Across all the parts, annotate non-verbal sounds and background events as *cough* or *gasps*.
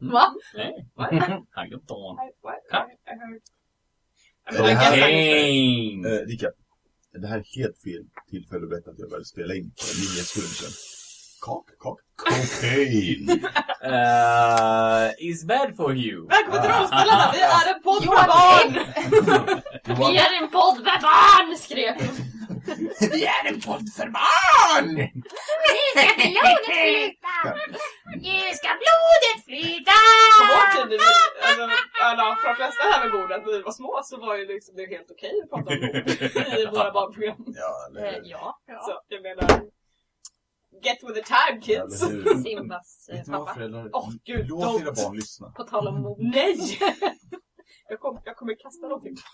Va? Nej. What? How you doing? I, what? Huh? I, I heard. I Det mean, I här- I! Eh, Rickard, det här är helt fel tillfälle att berätta att jag började spela in för nio sekunder sedan. Kak, kak, kokain. Uh, *laughs* is bad for you. Välkommen till Rollspelarna! Vi är en podd för barn! *laughs* Vi är en podd för barn! skrek Vi är en podd för barn! Nu ska blodet flyta! Nu ska blodet flyta! På vår tid, alltså, alla, för de flesta här vid bordet, när vi var små så var ju liksom det helt okej att prata om mord *laughs* i våra barnprogram. Ja, eller Eh, ja. Så jag menar, get with the time kids! Simbas eh, pappa. Åh, gud, Låt don't. era barn lyssna. På tal om mord. Nej! Jag, kom, jag kommer kasta någonting. *laughs*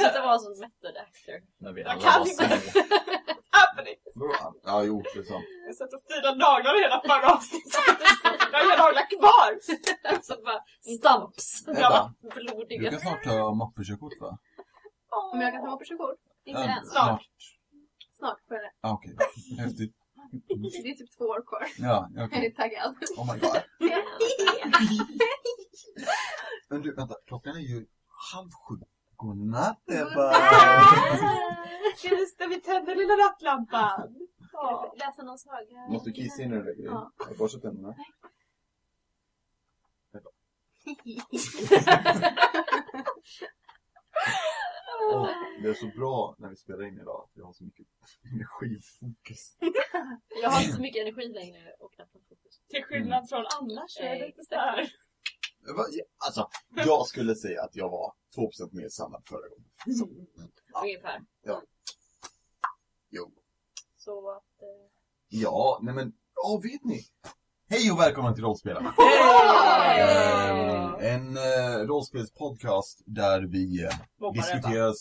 Så det var som method actor. När vi Jag alla kan var inte. små. Happening! *laughs* Bra. Ja, jo, det är sant. Jag satt och filade naglar hela förra avsnittet. Jag har inga naglar kvar! *laughs* Så bara stumps. Ebba, du Blodiga. kan snart ta moppekörkort va? Om jag kan ta moppekörkort? Inte Ja, än. Snart. Snart får jag det. Ah, Okej, häftigt. Det är typ två år kvar. Ja, Jag okej. är taggad. Oh my god. *laughs* Men du, vänta. Klockan är ju halv sju. Godnatt Ebba! Just det, *laughs* vi tänder lilla nattlampan. Ja. Läsa någon saga. Måste du kissa innan du lägger dig? Ja. Har du borstat tänderna? *laughs* Åh, det är så bra när vi spelar in idag att vi har så mycket energifokus. *laughs* Jag har inte så mycket energi längre och knappt någon fokus. Till skillnad från annars så är det inte så här. Ja, Alltså, jag skulle säga att jag var 2% mer samlad förra gången. Ungefär. Jo. Så att... Eh... Ja, nej men, ja vet ni? Hej och välkomna till Rollspelarna! Hey! Ehm, en uh, rollspelspodcast där vi eh, diskuterar,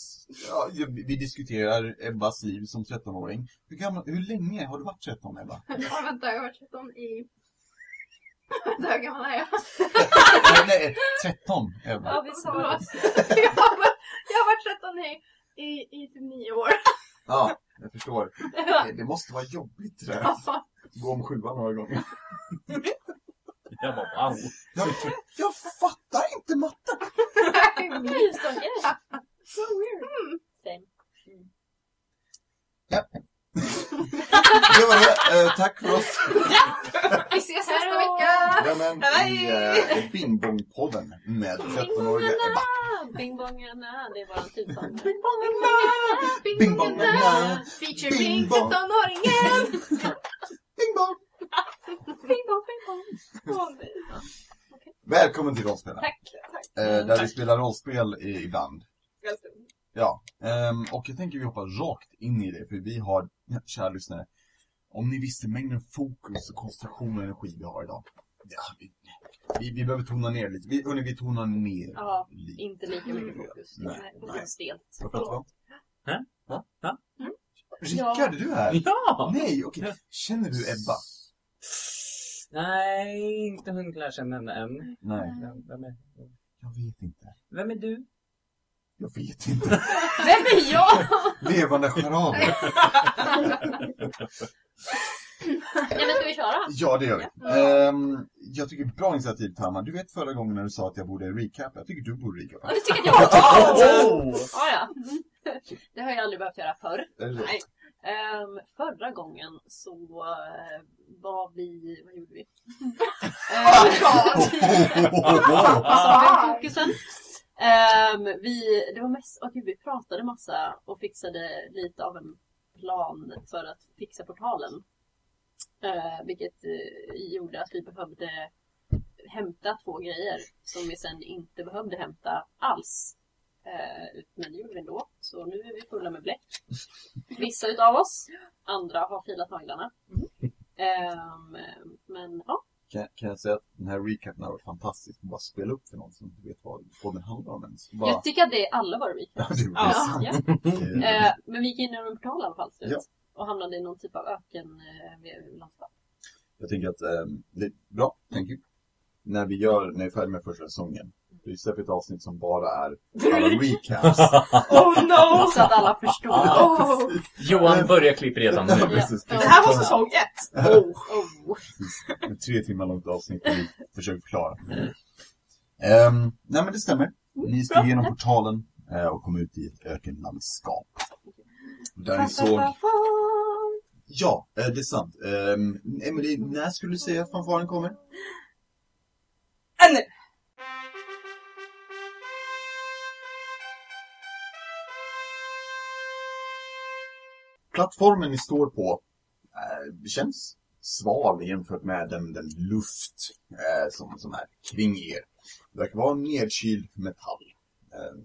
ja, vi vi diskuterar Ebbas liv som 13-åring. Hur, gammal, hur länge har du varit 13 Ebba? *laughs* Ja, vänta, jag har varit 13 i... Vänta, hur gammal är jag? nej, nej, 13 Ebba. Ja, vi sa det. *laughs* jag, har varit, jag har varit 13 i, i, i typ 9 år. Ja, jag förstår. Det, det måste vara jobbigt det där. Gå om sjuan några gånger. *laughs* Jag bara ball. Jag, jag fattar inte matte! Så weird. *laughs* Det var det. Eh, tack för oss. Vi ses nästa vecka! Jajamän, i eh, Bingbongpodden med 13-åriga Ebba. Bingbongarna, det är våran typsång. Bingbongarna! Bingbongarna! Featuring Bingbong. 17-åringen! *laughs* Ping pong! ping pong, ping pong! Välkommen till rollspelarna. Tack. tack. Eh, mm, där vi spelar rollspel i, ibland. Ganska. Ja, ehm, och jag tänker vi hoppar rakt in i det, för vi har, ja, kära lyssnare, om ni visste mängden fokus och koncentration och energi vi har idag. Ja, vi, vi, vi behöver tona ner lite. Vi, hörni, vi tonar ner Ja, lite. inte lika mycket mm. fokus. Nej, nej. nej. Stelt. Vad pratar vi om? Ja. Ja. Mm. Rickard, är du här? Ja! Nej, okej. Känner du Ebba? Nej, inte hunnit lära känna henne än. Nej, Vem, vem, är, jag vet inte. vem är du? Jag vet inte. Vem är jag? Levande charader. *laughs* Nej men ska vi köra? Ja, det gör vi. Ehm, jag tycker bra initiativ, Tama. Du vet förra gången när du sa att jag borde recapa. Jag tycker du borde recapa. Ja, det tycker jag *laughs* jag Oh! Ja, ja. Det har jag aldrig behövt göra förr. Nej. Ehm, förra gången så uh, var vi... Vad gjorde vi? *laughs* *laughs* Fokusen. Ehm, vi, det var mest, oh, gud, vi pratade massa och fixade lite av en plan för att fixa portalen. Eh, vilket eh, gjorde att vi behövde hämta två grejer som vi sen inte behövde hämta alls. Eh, men det gjorde vi ändå. Så nu är vi fulla med bläck. Vissa utav oss. Andra har filat naglarna. Ehm, men ja, Kan, kan jag säga att den här recapen har varit fantastisk. Bara spela upp för någon som inte vet vad podden handlar om ens. Bara... jag tycker att det är alla våra weekends. Ja, det är Ja, ja. *laughs* Men vi gick in genom en portal i alla fall. Ja. Och hamnade i någon typ av öken eh. Jag tänker att ehm, det är bra, thank you. När vi gör, när vi är färdiga med första säsongen Vi släpper ett avsnitt som bara är alla recaps. *laughs* Oh no! Så att alla förstår. *laughs* Oh. Johan börjar klippa redan Ja, nu. Det här var säsong ett! Oh. *laughs* Oh. Ett tre timmar långt avsnitt vi försöker förklara. Ehm, nej men det stämmer. Ni steg igenom portalen eh, och kom ut i ett ökenlandskap. Där ni såg... Ja, eh, det är sant. Um, Emily, när skulle du säga att fanfaren kommer? Ännu! Plattformen ni står på eh, känns sval jämfört med den, den luft eh, som, som är kring er. Det verkar vara nedkyld metall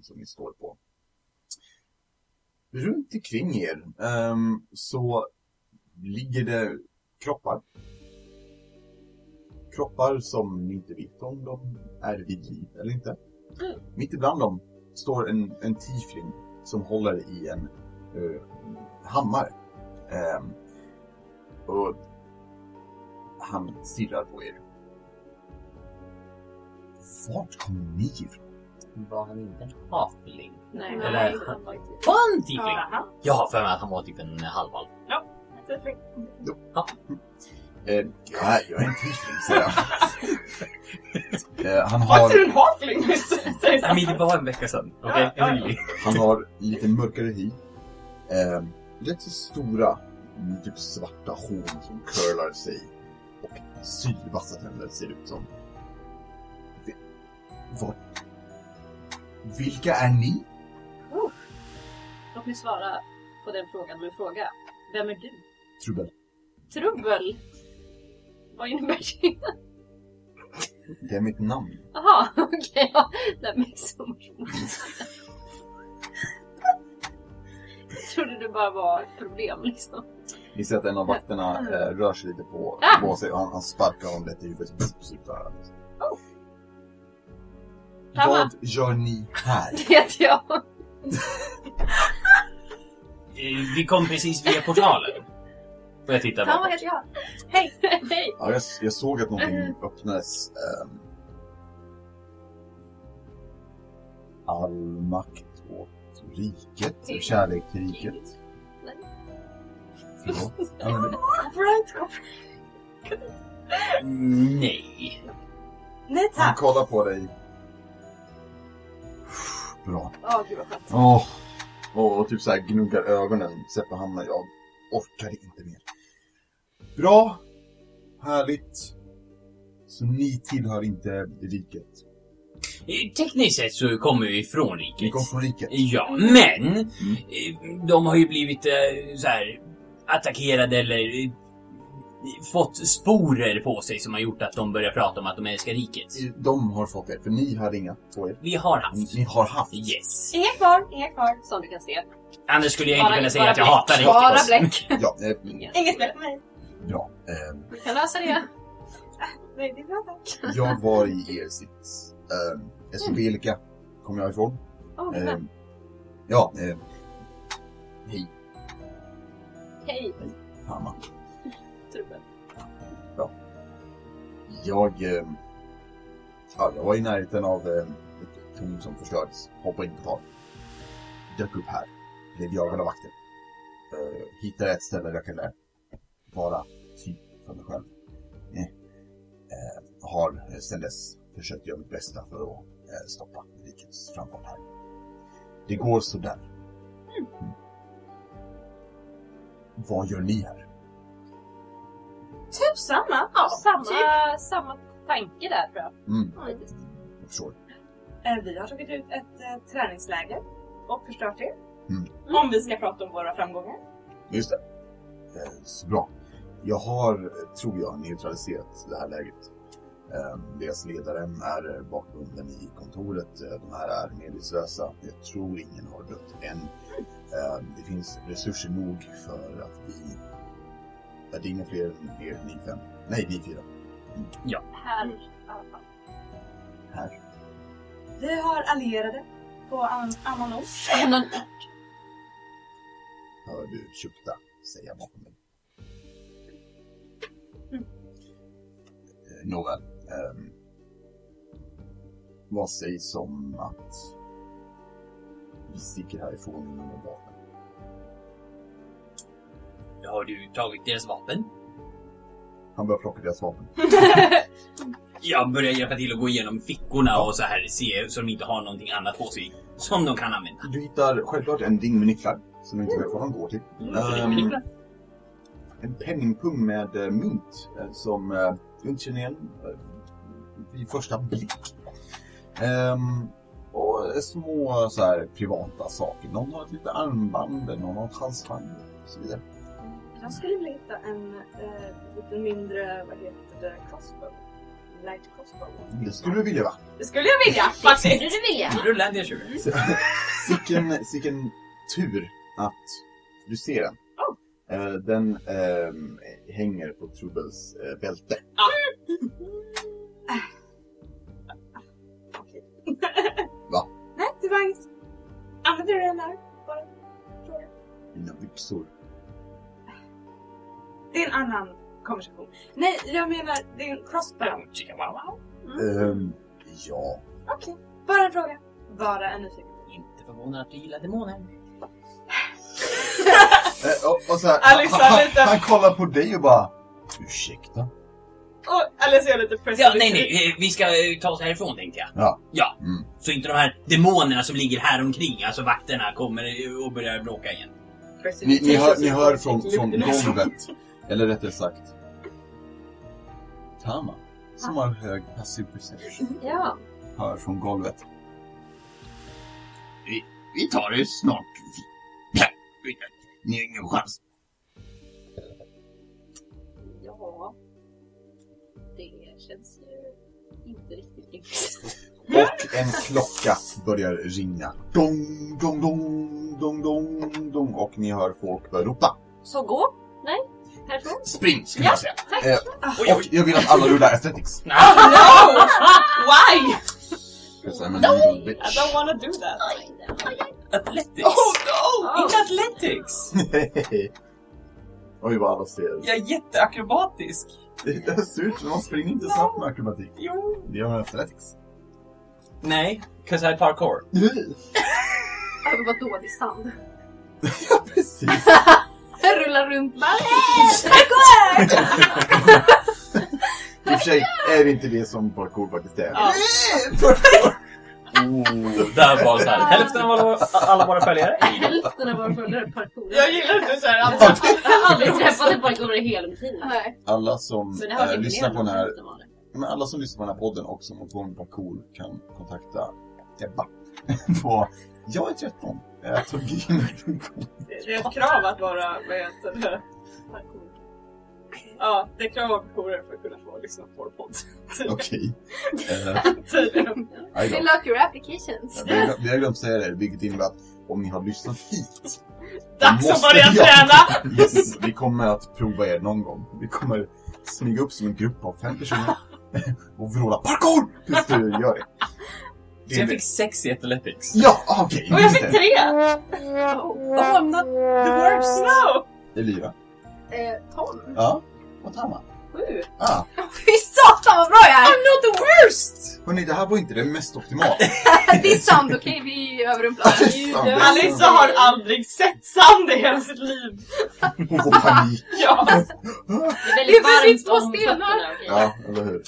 som ni står på. Runt omkring er ehm, så ligger det kroppar. Kroppar som ni inte vet om de är vid liv eller inte. Mm. Mitt ibland dem står en, en tiefling som håller i en eh, hammare. Ehm, och han stirrar på er. Vart kommer ni ifrån? Var han inte en halfling? Nej, Eller- nej. Var han en tiefling? Jag har för mig att han var typ en halvalv. Eh, jag, är, jag är en tiefling, säger jag. *laughs* eh, han, Var inte du har, en halfling nyss? *laughs* Men det var en vecka sedan. Okej? Ja, ja, han har lite mörkare hy. Eh, rätt så stora, mm, typ svarta horn som curlar sig. Och sylvassa tänder ser det ut som. Vad? Vilka är ni? Låt mig svara på den frågan med en fråga. Vem är du? Trubbel. Trubbel? Vad innebär det? Det är mitt namn. Jaha, okej. ja. That makes so much more. Jag trodde det bara var ett problem liksom. Ni ser att en av vakterna eh, rör sig lite på, Ah! på sig och han, han sparkar honom lätt i huvudet. Sluta. Samma. Vad gör ni här? *laughs* Det vet jag. Vi kom precis via portalen. Och jag Han var bakåt. helt jag. Hej! Hej! Ja, jag, jag såg att någonting öppnades. ehm, all makt åt riket. Kärlek till riket. Nej. Förlåt. Ja, men. Nej. Nej han tack. kollar på dig. Bra. Åh gud vad skönt. Åh. Och, typ så här gnuggar ögonen, sätter handen. Jag orkar inte mer. Bra. Härligt. Så ni tillhör inte riket. Eh, Tekniskt sett så kommer vi från Ni riket. kom från riket. Ja, men eh, de har ju blivit eh, så här attackerade eller eh, fått sporer på sig som har gjort att de börjar prata om att de älskar riket. De har fått er, för ni hade inga på er. Vi har haft. ni har haft. Yes. Inga kvar, inga kvar. Som du kan se. Annars skulle jag inte Bara- kunna säga bara att jag bläck. hatar Bara riket. bläck. *laughs* Ja, eh, Inget. Inget spel på mig. bra. Eh, Vi kan lösa det. Nej, det är bra tack. jag var i er sits. Eh, Esobelika kom jag ifrån. Åh, Eh, men. ja, eh, hej, Hej, Hanna. Jag, eh, ja, jag var i närheten av eh, ett torn som förstördes. Hoppade in på tak. Dök upp här. Blev jagad av vakter. Eh, hittade ett ställe där jag kunde vara typ för mig själv. Eh, eh, har sedan dess försökt göra mitt bästa för att eh, stoppa rikets framfart här. Det går sådär. Mm. Vad gör ni här? Typ samma. Ja, samma, Typ. samma tanke där tror jag. Mm, jag förstår. Eh, Vi har tagit ut ett eh, träningsläger och förstört det. Mm. Om vi ska prata om våra framgångar. Just det. Eh, Så bra. Jag har, tror jag, neutraliserat det här läget. Eh, Deras ledare är bakbunden i kontoret. De här är medvetslösa. Jag tror ingen har dött än. Eh, Det finns resurser nog för att vi... Ja, Det är inga fler än er, ni fem. Nej, ni fyra. Här i alla fall. Här. Vi har allierade på annan, annan ort. Annan Hör du Tjukta säga bakom mig. Eh, Nåväl. ehm, vad sägs om att vi sticker härifrån med några vapen? Har du tagit deras vapen? Han börjar plocka deras vapen. *laughs* Jag börjar hjälpa till att gå igenom fickorna och så här se så de inte har någonting annat på sig som de kan använda. Du hittar självklart en ring med nycklar som du inte vet vad de går till. Ehm, en penningpung med eh, mynt eh, som eh, du inte känner igen eh, vid första blick. Ehm, och små så här, privata saker. Någon har ett litet armband, någon har ett halsband och så vidare. Jag skulle vilja hitta en eh, lite mindre, vad heter det, crossbow. Light crossbow. Det skulle du vilja va? Det skulle jag vilja faktiskt. Skulle du vilja? Rulla en D20. Sicken, sicken tur att du ser den. Eh, den ehm, hänger på Trubbels eh, bälte. Okej. *laughs* Va? Nej, det var inget. Använder du den där? Bara. Dina byxor. Det är en annan konversation. Nej, jag menar, det är en crossbow. Ehm, ja. Okej, bara en fråga. Bara en nyfiken. Inte förvånad att du gillar demoner. *laughs* Eh, och, och så här, Alice han, lite- han kollar på dig och bara Ursäkta? Och Alice är lite Ja, pressad. nej, nej, eh, vi ska eh, ta oss härifrån tänkte jag. Ja. Ja, Mm. så inte de här demonerna som ligger här omkring, alltså vakterna, kommer och börjar bråka igen. Ni, ni, hör, ni hör från, från golvet, eller rättare sagt Tama, som har hög passive perception, Ja. hör från golvet. Vi, vi tar det snart. Ni har ingen chans. Ja. Det känns ju inte riktigt rimligt. Och en klocka börjar ringa. Dong, dong, dong, dong, dong, dong. Och ni hör folk börja ropa. Så gå? Nej? Härifrån? Spring, skulle jag säga. Tack! Eh, Oj, och jag vill att alla rullar athletics. *laughs* No! Why? Because I'm a little I don't wanna do that. Athletics. Oh no! Inte athletics! *laughs* Oj vad alla ser. Jag är jätteakrobatisk. Det ser ut som man springer inte snabbt med akrobatik. Jo. Det gör man athletics. Nej, 'cause I parkour. Ja, *laughs* vadå, det är sand. ja, precis. Runt bara. *laughs* I och för sig är det inte det som parkour faktiskt är. Ja. Oh, där var så här. Hälften av alla, alla våra följare. Hälften av våra följare parkour. Jag gillar inte såhär att Jag har aldrig träffat en parkourare i hela mitt liv. Alla som eh, lyssnar på den här. Men alla som lyssnar på den här podden och som har på med parkour kan kontakta Ebba *laughs* på Jag är 13. Jag tog in det är ett krav att vara, vad heter det? Ja, det är krav vara parkourer för att kunna få lyssna på vår podd. Okej. Tydligen. Fill out your applications. Vi har, vi har glömt säga det, vilket innebär att om ni har lyssnat hit Dags att måste börja jag- träna! *laughs* Yes, vi kommer att prova er någon gång. Vi kommer smyga upp som en grupp av fem personer *laughs* och vråla parkour tills du gör det. Det Så jag det. fick sex i athletics. Ja, okej. Och jag fick det. tre! Oh, I'm not the worst. No! Elira. Eh, Tom. Ja, och Tama. Sju. Ah, *laughs* Fy satan vad bra jag är! I'm not the worst! hörni, det här var inte det mest optimala. *laughs* Det är sand, okej? Vi överrumplar. *laughs* Sant. Alissa har aldrig sett sand i hela sitt liv. Hon får panik. Ja. Det är Det är väldigt väldigt varmt om stenar. Ja, eller hur?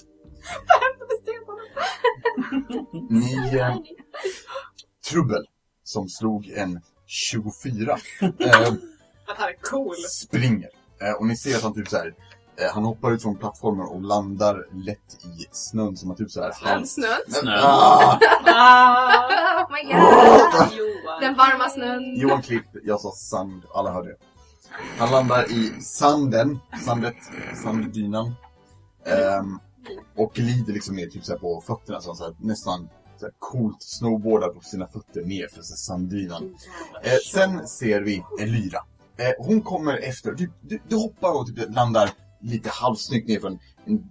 Ni... Eh, trubbel, som slog en 24, eh, han cool. springer. Eh, och ni ser att han typ så här. Eh, han hoppar ut från plattformen och landar lätt i snön som att typ så här. Snön, snön. Snö. Ah! Ah. Oh my god. Johan. Den varma snön. Johan Klipp, jag sa sand, alla hörde det. Han landar i sanden, sandet, sanddynan. Ehm, och glider liksom ner typ så på fötterna, så så här, nästan så här coolt snowboardar på sina fötter ner för så sanddynan. Eh, sen ser vi Elyra. Eh, hon kommer efter, du, du, du hoppar och typ landar lite halvsnyggt ner från en, en,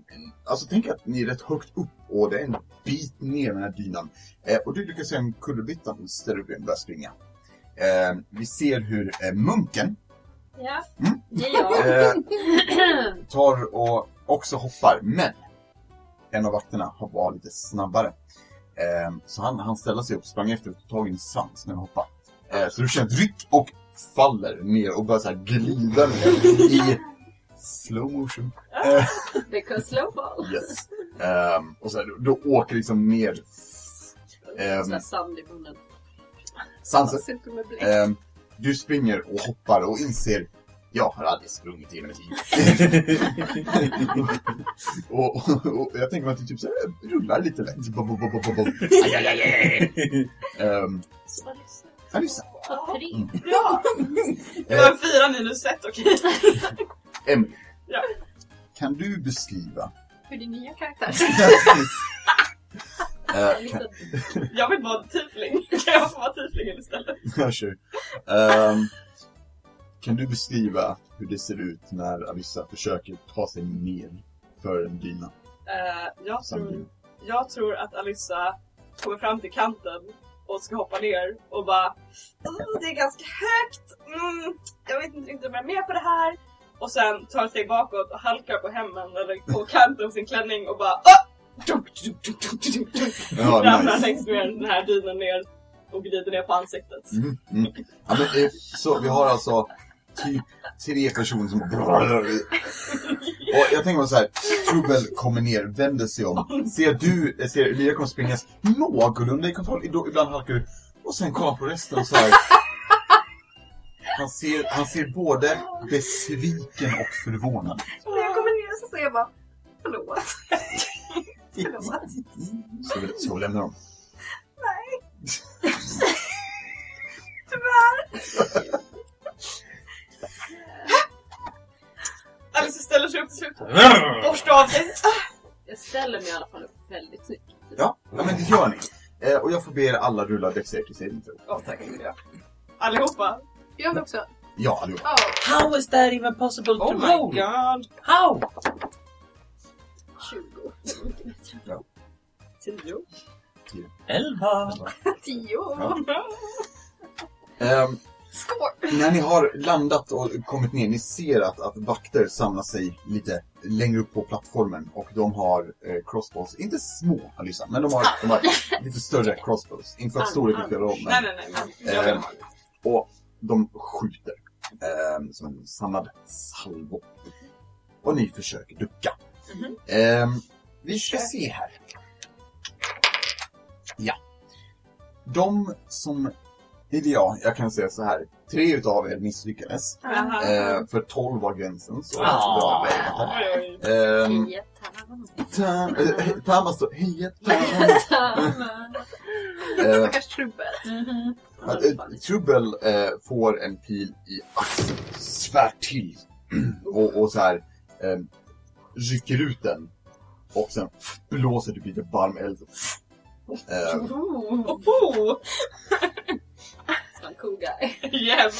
Alltså tänk att ni är rätt högt upp och det är en bit ner den här dynan. Eh, och du lyckas göra en kullerbytta och ställer upp och börjar springa. Eh, vi ser hur eh, munken Ja, Mm. det är jag. eh, tar och också hoppar, men en av vakterna var lite snabbare. Ehm, så han, han ställde sig upp, sprang efter och tog tag i en svans när han hoppade. Eh, så du känner ett ryck och faller ner och börjar så här glida ner i slow motion. Because slow fall. *laughs* yes. Ehm, och så här, då, då åker liksom ner. Ehm, här sand i munnen. Blick. ehm, du springer och hoppar och inser jag har aldrig sprungit i hela mitt liv. *laughs* och, och, och jag tänker mig att du typ så här, rullar lite lätt. Aj, aj, aj, aj. Ehm, Så bara lyssna. Alissa, På tre. Mm. Ja! Det var en fyra minus ett, okej. *laughs* Emily. Ja. Kan du beskriva... För din nya karaktär. *laughs* Eh, kan, Jag vill vara tiefling. Kan jag få vara tieflingen istället? ja, sure. Ehm, kan du beskriva hur det ser ut när Alissa försöker ta sig ner för en dyna? Eh, jag, tror, jag tror att Alyssa kommer fram till kanten och ska hoppa ner och bara "Åh, Det är ganska högt, mm, jag vet inte riktigt om jag är med på det här. Och sen tar steg bakåt och halkar på hemmen eller på *laughs* kanten av sin klänning och bara dunk. Ja, Ramlar nice. längs med den här dynan ner och glider ner på ansiktet. Mm, mm. Ja, men, eh, så vi har alltså typ tre personer som... Och jag tänker så här, Trubbel kommer ner, vänder sig om, ser du, ser Elia kommer springa någorlunda i kontroll, Ib- ibland halkar du, och sen kollar på resten så här. Han ser, han ser både besviken och förvånad. När jag kommer ner så säger jag bara förlåt. Förlåt. Vi, ska vi lämna dem? Alyssa ställer sig upp till slut. Borsta av sig. Jag ställer mig i alla fall upp väldigt snyggt. Ja, ja men det gör ni. Eh, och jag får be er alla rulla throw. Ja, tack. Allihopa. Jag också. Ja, allihopa. Ja. How is that even possible to Oh my roll? god. How? 20. Det är mycket bättre. Tio. Elva. Tio. Ja. *laughs* Ehm, Skål. När ni har landat och kommit ner, ni ser att, att vakter samlar sig lite längre upp på plattformen och de har eh, crossbows, inte små Alyssa, men de har, de har lite större crossbows. Inte för att storleken spelar roll, Nej, men, nej, nej. Jag vill Ehm, och de skjuter ehm, som en samlad salvo. Och ni försöker ducka. Mhm. Ehm, vi ska se här. Ja. De som, eller ja, jag kan säga så här. Tre utav er misslyckades. Eh, för 12 var gränsen. Så Ah. Oj, oj. Ehm, eh, Tama står, hej Tama. *laughs* Eh, Stackars trubbel. Eh, Trubbel eh, får en pil i axeln, svär till *clears throat* och, och så här eh, rycker ut den och sen blåser typ lite varm eld. Eh, En cool guy. *laughs* Yeah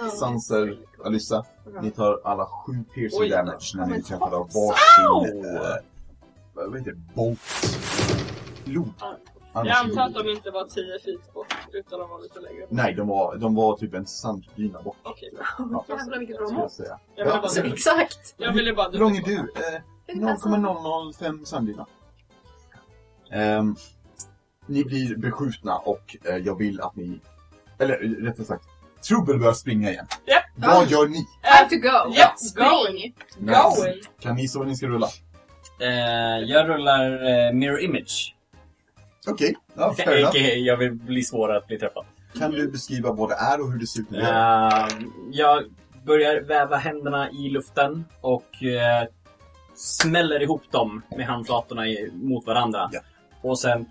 man! Sanser, Alyssa, ni tar alla sju piercing Oj damage när ni träffar av varsin eh, vad heter det? Bolt. Lod. Jag antar att de inte var 10 feet bort, utan de var lite längre bort. Nej, de var, de var typ en sanddyna bort. Okej, Ja, Jävlar vilket bra mått. Ja, bara... så- Exakt. Jag ville bara... Hur lång är du? Eh, 0,005 sanddyna. Ehm, ni blir beskjutna och eh, jag vill att ni... Eller rättare sagt, Trubbel börjar springa igen. Japp. Vad gör ni? Time to go. Japp, Spring. Going! Kan ni gissa vad ni ska rulla? Eh, jag rullar eh, mirror image. Okej, ja, fair enough. Jag vill bli svårare att bli träffad. Kan du beskriva vad det är och hur det ser ut? Eh, jag börjar väva händerna i luften och eh, smäller ihop dem med handflatorna mot varandra. Ja. Och sen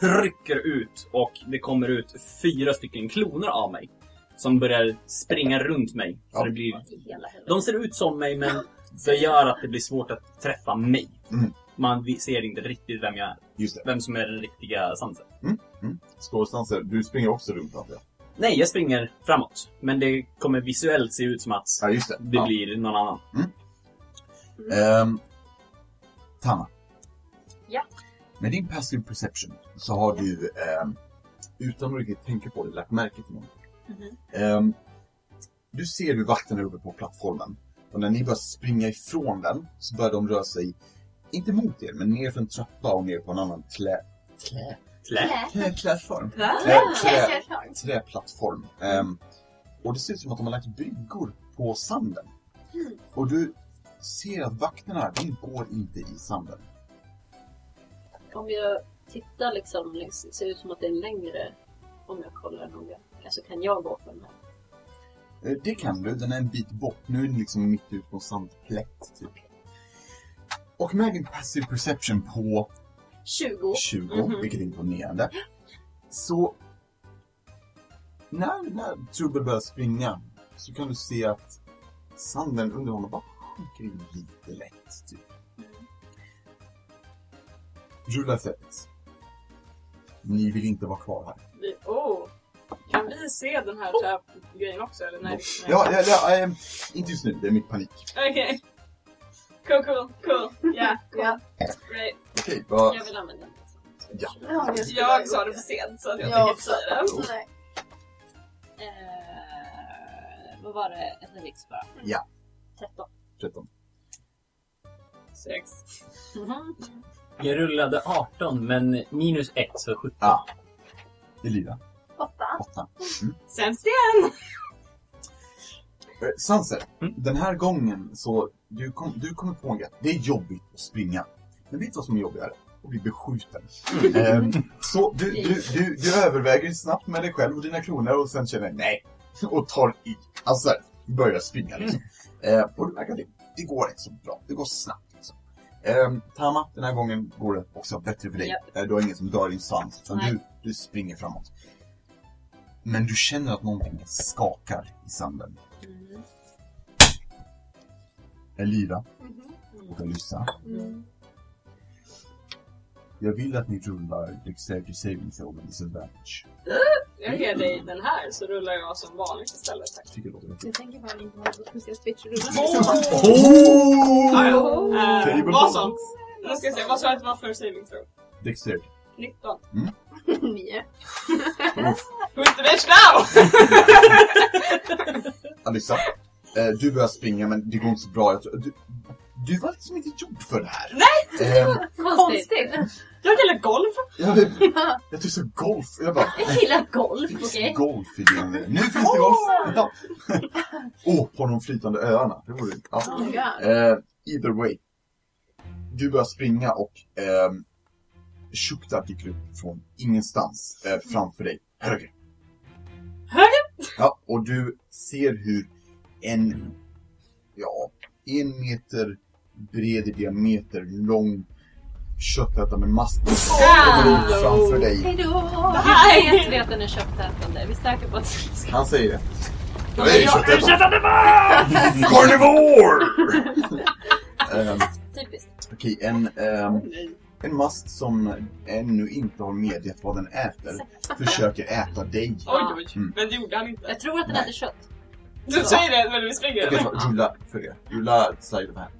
trycker ut och det kommer ut fyra stycken kloner av mig. Som börjar springa runt mig. Så Ja. det blir, de ser ut som mig men det gör att det blir svårt att träffa mig. Mm. Man ser inte riktigt vem jag är. Just det. Vem som är den riktiga Sanser. Skålstanser, du springer också runt antar jag? Nej, jag springer framåt. Men det kommer visuellt se ut som att Ja, just det. det ja. blir någon annan. Ehm, Tama. Ja. Med din passive perception så har du, ehm, utan att riktigt tänka på det, lagt märke till något. Mhm. Ehm, du ser hur vakterna är uppe på plattformen. Och när ni börjar springa ifrån den så börjar de röra sig inte mot er, men ner för en trappa och ner på en annan klä... Klä? Klä. Klä, klädform. Trä, trä, träplattform. Ehm, och det ser ut som att de har lagt bryggor på sanden. Och du ser att vakterna, de går inte i sanden. Om jag tittar liksom, längs, ser det ut som att det är längre om jag kollar noga. Alltså kan jag gå på den här? Eh, Det kan du, den är en bit bort. Nu är den liksom mitt ute på en sandplätt, typ. Och med din passive perception på 20. 20, Mhm. vilket är imponerande. Så när, när Trubbel börjar springa så kan du se att sanden under honom bara sjunker in lite lätt. Typ. Rulla fett. Ni vill inte vara kvar här. Vi, oh. Kan vi se den här trapgrejen också eller? Nej. nej. Ja, ja, ja eh, inte just nu, det är mitt panik. Okej. Cool, cool, cool. Yeah, cool. Ja. Great. Okej, vad... Jag vill använda den. Ja. Ja, jag, Jag sa det för sent så att jag Ja, tänker inte säga det. Nej. Eh, vad var det? Ett riks bara? Ja. 13. 13. Sex. Mhm. Jag rullade 18 men minus 1 så 17. Ja. Elira, Åtta. 8. Sämst igen! Eh, Sanser, Mm. den här gången så du, kom, du kommer på en grej. Det är jobbigt att springa. Men vet du vad som är jobbigare? Att bli beskjuten. Ehm, så du, *laughs* du, du, du överväger snabbt med dig själv och dina kronor och sen känner nej. *laughs* Och tar i. Alltså börjar springa liksom. Ehm, och du märker att det, det går rätt så bra. Det går snabbt. Ehm, Tama, den här gången går det också bättre för dig. Japp. Eh, Du har ingen som dör i din svans. Utan Nej. du, du springer framåt. Men du känner att någonting skakar i sanden. Mm. Elira Mhm. och Alyssa. Mm. Jag vill att ni rullar Dexterity Saving Throw med disadvantage. *gasps* Jag ger dig den här så rullar jag som vanligt istället. Tack. Tycker det låter. Jag tänker bara inte ha något speciellt twitch-rulla. Oh! Ja. Table Eh, vad som? balls. Nu ska jag se, vad sa jag att det var för saving throw? Dexterity. 19. *laughs* Nio. Who's the bitch now? *laughs* Alyssa, eh, du börjar springa men det går inte så bra. Jag tror, du, du var liksom inte gjord för det här. Nej! Eh, Konstigt. *laughs* Jag gillar golf. jag, jag tycker så golf. Jag bara, Jag gillar golf, okej? golf i din... Nu finns det golf! Ja. Åh, på de flytande öarna. Det vore... Ja. Oh. Eh, either way. Du börjar springa och eh, Shukta dyker upp från ingenstans eh, framför dig. Höger. Höger? Ja, och du ser hur en, ja, en meter bred i diameter, lång köttätande mask kommer ut framför dig. Hejdå! Hur vet vi att den är köttätande? Är vi säkra på att vi. Han säger det. Ja, Jag är köttätande Carnivore! *laughs* Ehm, Typiskt. Okej, en, ehm, en mask som ännu inte har medgett vad den äter försöker äta dig. Oj, oj. Mm. Men det gjorde han inte. Jag tror att den äter kött. Du säger det när vi springer eller? vad, rulla för det. Rulla side of hand.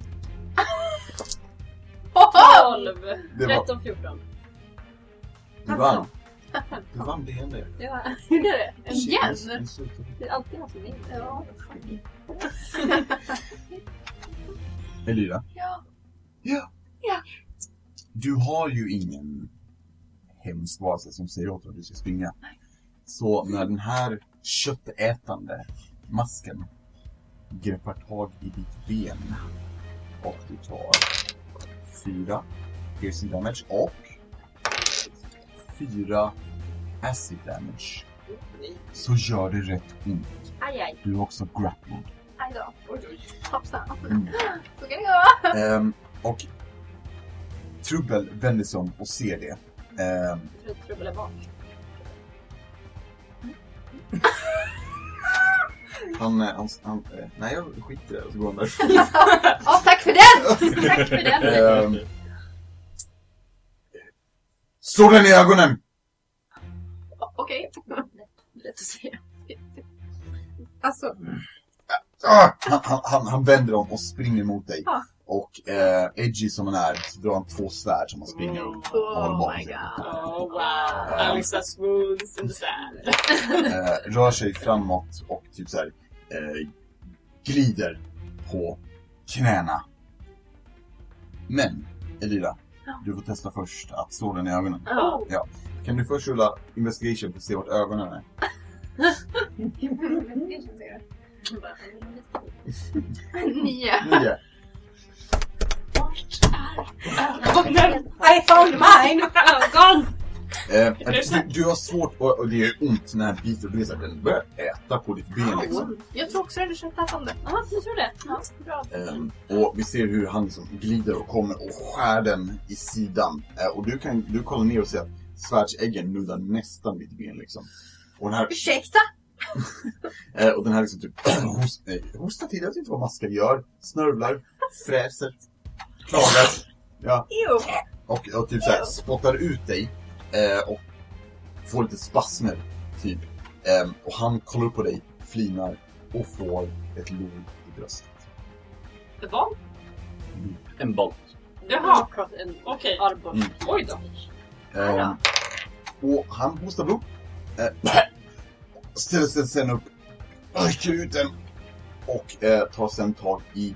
12! Det var, 13, 14. du vann. Du vann det hände. Ja, *laughs* gjorde det? Igen? Det är alltid jag som vinner. Ja. *laughs* Elira? Ja. Ja. Ja. Du har ju ingen hemsk varelse som säger åt dig att du ska springa. Så när den här köttätande masken greppar tag i ditt ben och du tar fyra piercing damage och fyra acid damage så gör det rätt ont. Aj, aj. Du är också grappled. Aj då. Oj, oj. Hoppsan. Mm. *laughs* Så kan det gå. Ehm, och Trubbel vänder sig om och ser det. Jag tror att trubbel är bak. han, eh, han, han, eh, nej jag skiter i det så går han därifrån. Ja, *laughs* tack för den! Tack för den! Ehm, Slå den i ögonen! Okej. Lätt att säga. Alltså, Ah! Han, han, han, han vänder om och springer mot dig. Ja. Och eh, edgy som han är så drar han två svärd som han springer upp. och håller oh bakom my sig. god. Oh wow. Alissa smooths in the sand. *laughs* Eh, rör sig framåt och typ så här, eh, glider på knäna. Men Elira, du får testa först att stå den i ögonen. Ja. Kan du först rulla investigation för att se vart ögonen är? Nio. Nio. I found mine! Ögon! Eh, du, du har svårt, och, och det gör ont när den biter och blir den börjar äta på ditt ben liksom. Jag tror också det hade känt att om det. Ja, jag tror det. Ja, bra. Ehm, och vi ser hur han liksom glider och kommer och skär den i sidan. Eh, och du kan du kollar ner och ser att svärdsäggen nuddar nästan ditt ben liksom. Och den här, Ursäkta? *laughs* eh, och den här liksom typ host, eh, hostar till, jag vet inte vad maskar gör. Snörvlar, fräser, klagar. Ja, Jo. och, och typ såhär spottar ut dig. Eh, och får lite spasmer, typ. Ehm, och han kollar upp på dig, flinar och får ett lod i bröstet. Vad? En bolt. Jaha, En okej. armborst. Mm. Oj då. Ehm, och han hostar blod. Eh, *clears throat* ställer sig sen upp, rycker ut den och eh, tar sen tag i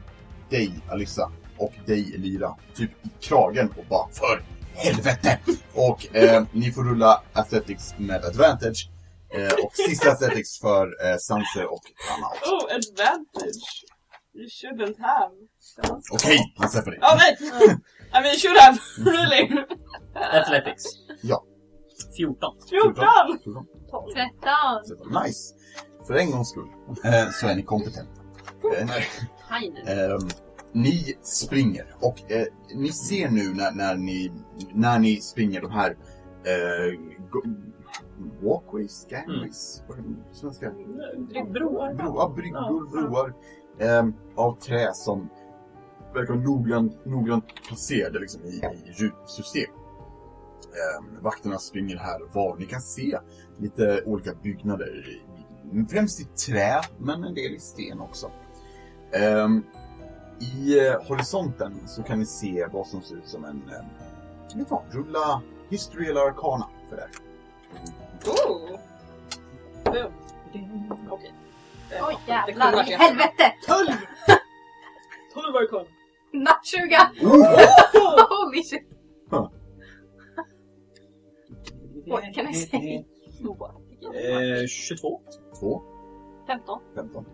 dig, Alissa, och dig, Elira, typ i kragen och bara för helvete! Och eh, ni får rulla Athletics med advantage. Eh, och sista Athletics för eh, Sanser och Anna också. Oh, advantage. You shouldn't have. Okej, han släpper dig. Oh, nej! I mean, you should have. *laughs* Really? Athletics. Ja. 14. 14! 14. Tretton! Nice! För en gångs skull eh, så är ni kompetenta. Eh, nej. Ni springer och eh, ni ser nu när, när, ni, när ni springer de här eh, go- walkways, gangways, på svenska? Broar. Broar, bryggor, broar ehm, av trä som verkar noggrant, noggrant placerade liksom, i, i rutsystem. Ehm, vakterna springer här och var. Ni kan se lite olika byggnader, främst i trä, men en del i sten också. Ehm, I eh, horisonten så kan ni se vad som ser ut som en... Eh, vet vad, rulla History eller Arcana för det. Oh! Boom. Okej. Eh, Oj jävlar i helvete! 12! 12 var det kvar. Natt 20! Holy shit! What can I say? Eh, 22. 2, 15. 15.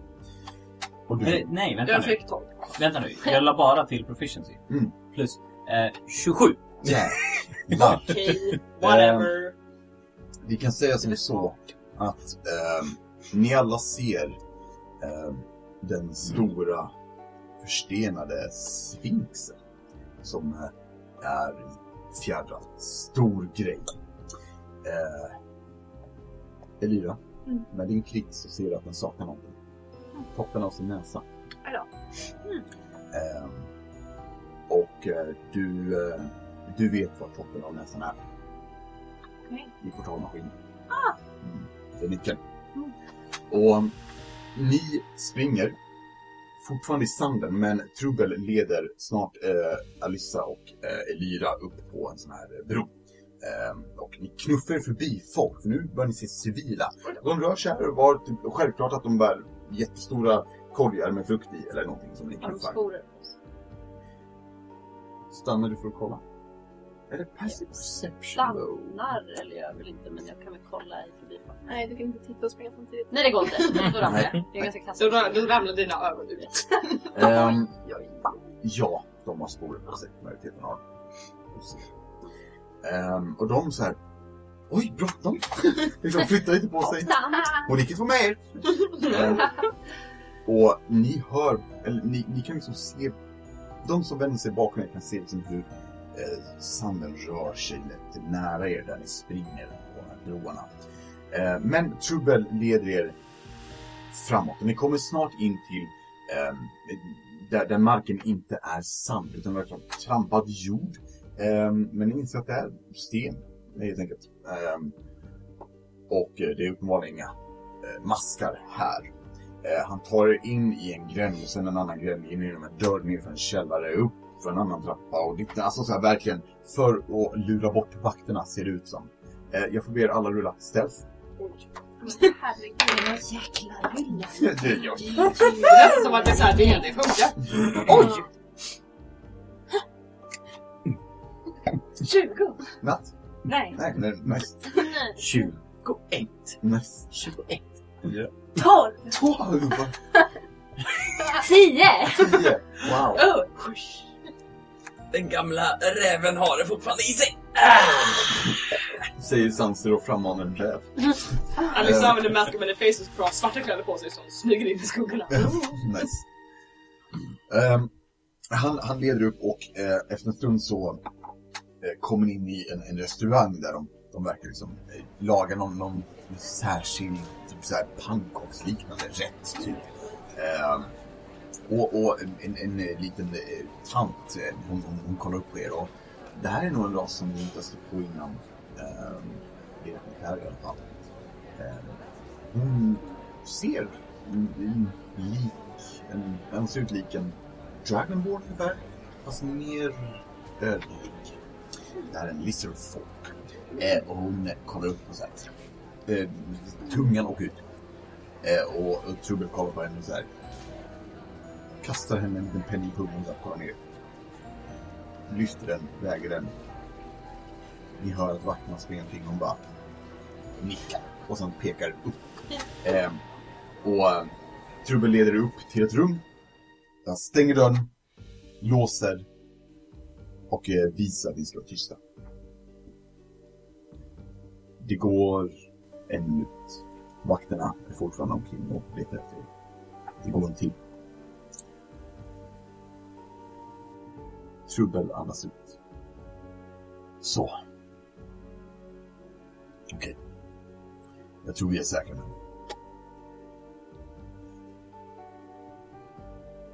Och du, Eh, nej, vänta Jag nu. fick 12. Vänta nu. Jag la bara till proficiency. Mm. Plus eh, 27. jävlar. *laughs* Okej, whatever. Vi kan säga som så att ehm, ni alla ser ehm, den stora förstenade sfinxen som eh, är fjädrad. Stor grej. Eh, Elira, Mm. med din klick så ser du att den saknar någonting. Toppen av sin näsa. Aj då. Ehm, och eh, du, eh, du vet var toppen av näsan är. Okej. I portalmaskinen. Ah. Mm, det är nyckeln. Mm. Och um, ni springer fortfarande i sanden men Trubbel leder snart eh, Alissa och eh, Elira upp på en sån här eh, bro. Ehm, och ni knuffar förbi folk, för nu börjar ni se civila. De rör sig här och var typ, självklart att de bär jättestora korgar med frukt i eller någonting som knuffar. sporer? Stannar du för att kolla? Är det passive perception då? Stannar eller jag vill inte men jag kan väl kolla i förbifart. Nej, du kan inte titta och springa samtidigt. Nej det går inte. *laughs* Då ramlar jag. Det är ganska då, då ramlar dina ögon ut. *laughs* Ehm, ja, de har sporer på sig. Majoriteten har um, Och de så här. Oj, bråttom! *laughs* liksom flyttar lite på sig. Hon gick inte med er! *laughs* Och ni hör, eller ni, ni kan liksom se, de som vänder sig bakom er kan se liksom hur eh, sanden rör sig lätt nära er där ni springer på de här broarna. Eh, men Trubbel leder er framåt och ni kommer snart in till eh, där, där marken inte är sand utan verkligen trampad jord. Eh, men ni inser att det är sten helt enkelt. Eh, och eh, det är uppenbarligen inga eh, maskar här. Eh, han tar er in i en gränd och sen en annan gränd in genom en dörr ner för en källare upp för en annan trappa och det, alltså så här verkligen för att lura bort vakterna ser det ut som. Jag får be er alla rulla stealth. *laughs* Herregud. Jäkla rulla. *laughs* det är nästan som att det är såhär, det, det funkar. Oj! 20? Natt? Nej. Nej, nej, nice. 21. nice. 21. 12? 12! 10? 10! Wow. Oh, Den gamla räven har det fortfarande i sig. Säger Sanser och frammanar en räv. Alice använder Mask of Many Faces för att ha svarta kläder på sig som smyger in i skuggorna. nice. Ehm, han, han leder upp och eh, efter en stund så eh, kommer in i en, en restaurang där de, de verkar liksom laga någon, någon särskild typ så här pannkaksliknande rätt typ. Eh, och, och en, en, en liten eh, tant, hon, hon, hon kollar upp på er och det här är nog en ras som ni inte har stött på innan. Eh, det här i alla fall. Eh, hon ser lik en, den ser ut lik en Dragonborn ungefär. Fast mer ödlig. Det här är en lizard folk. Eh, och hon kollar upp och så här. Eh, tungan åker ut. Eh, och, och Trubbel kollar på henne och så här. Kastar henne en liten penny i pungen och kollar ner. Lyfter den, väger den. Ni hör att vakterna omkring och hon bara nickar. Och sen pekar upp. Eh, och Trubbel leder upp till ett rum. Han stänger dörren, låser och eh, visa att ni ska vara tysta. Det går en minut. Vakterna är fortfarande omkring och letar efter er. Det går en till. Trubbel andas ut. Så. Okej. Jag tror vi är säkra nu.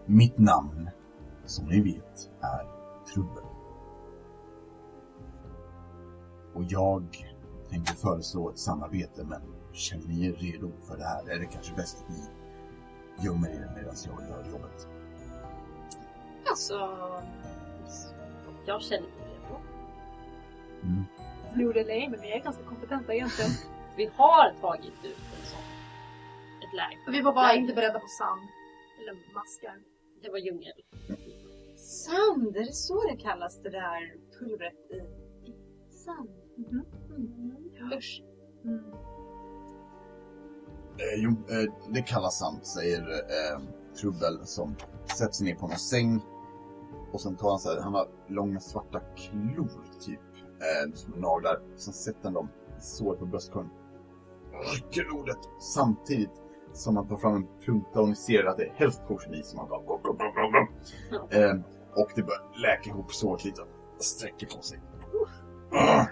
Mitt namn, som ni vet, är Trubbel. Och jag tänkte föreslå ett samarbete, men känner ni er redo för det här? Är det kanske bäst att ni gömmer er medan jag gör jobbet? Alltså... Jag känner mig redo. Mm. Tror eller ej, men vi är ganska kompetenta egentligen. *laughs* Vi har tagit ut en sån. Ett läge. Vi var bara inte beredda på sand. Eller maskar. Det var djungel. Sand, är det så det kallas det där pulvret i... Sand? Mm. Usch. Mm. Eh, jo, eh, det kallas sant, säger eh, Trubbel som sätter sig ner på en säng. Och sen tar han så här, han har långa svarta klor typ, eh, som naglar. Sen sätter han dem i såret på bröstkorgen. Rycker ordet samtidigt som han tar fram en plunta och ni ser att det är potion i som han tar. Eh, och det börjar läka ihop såret lite. Sträcker på sig. Ah.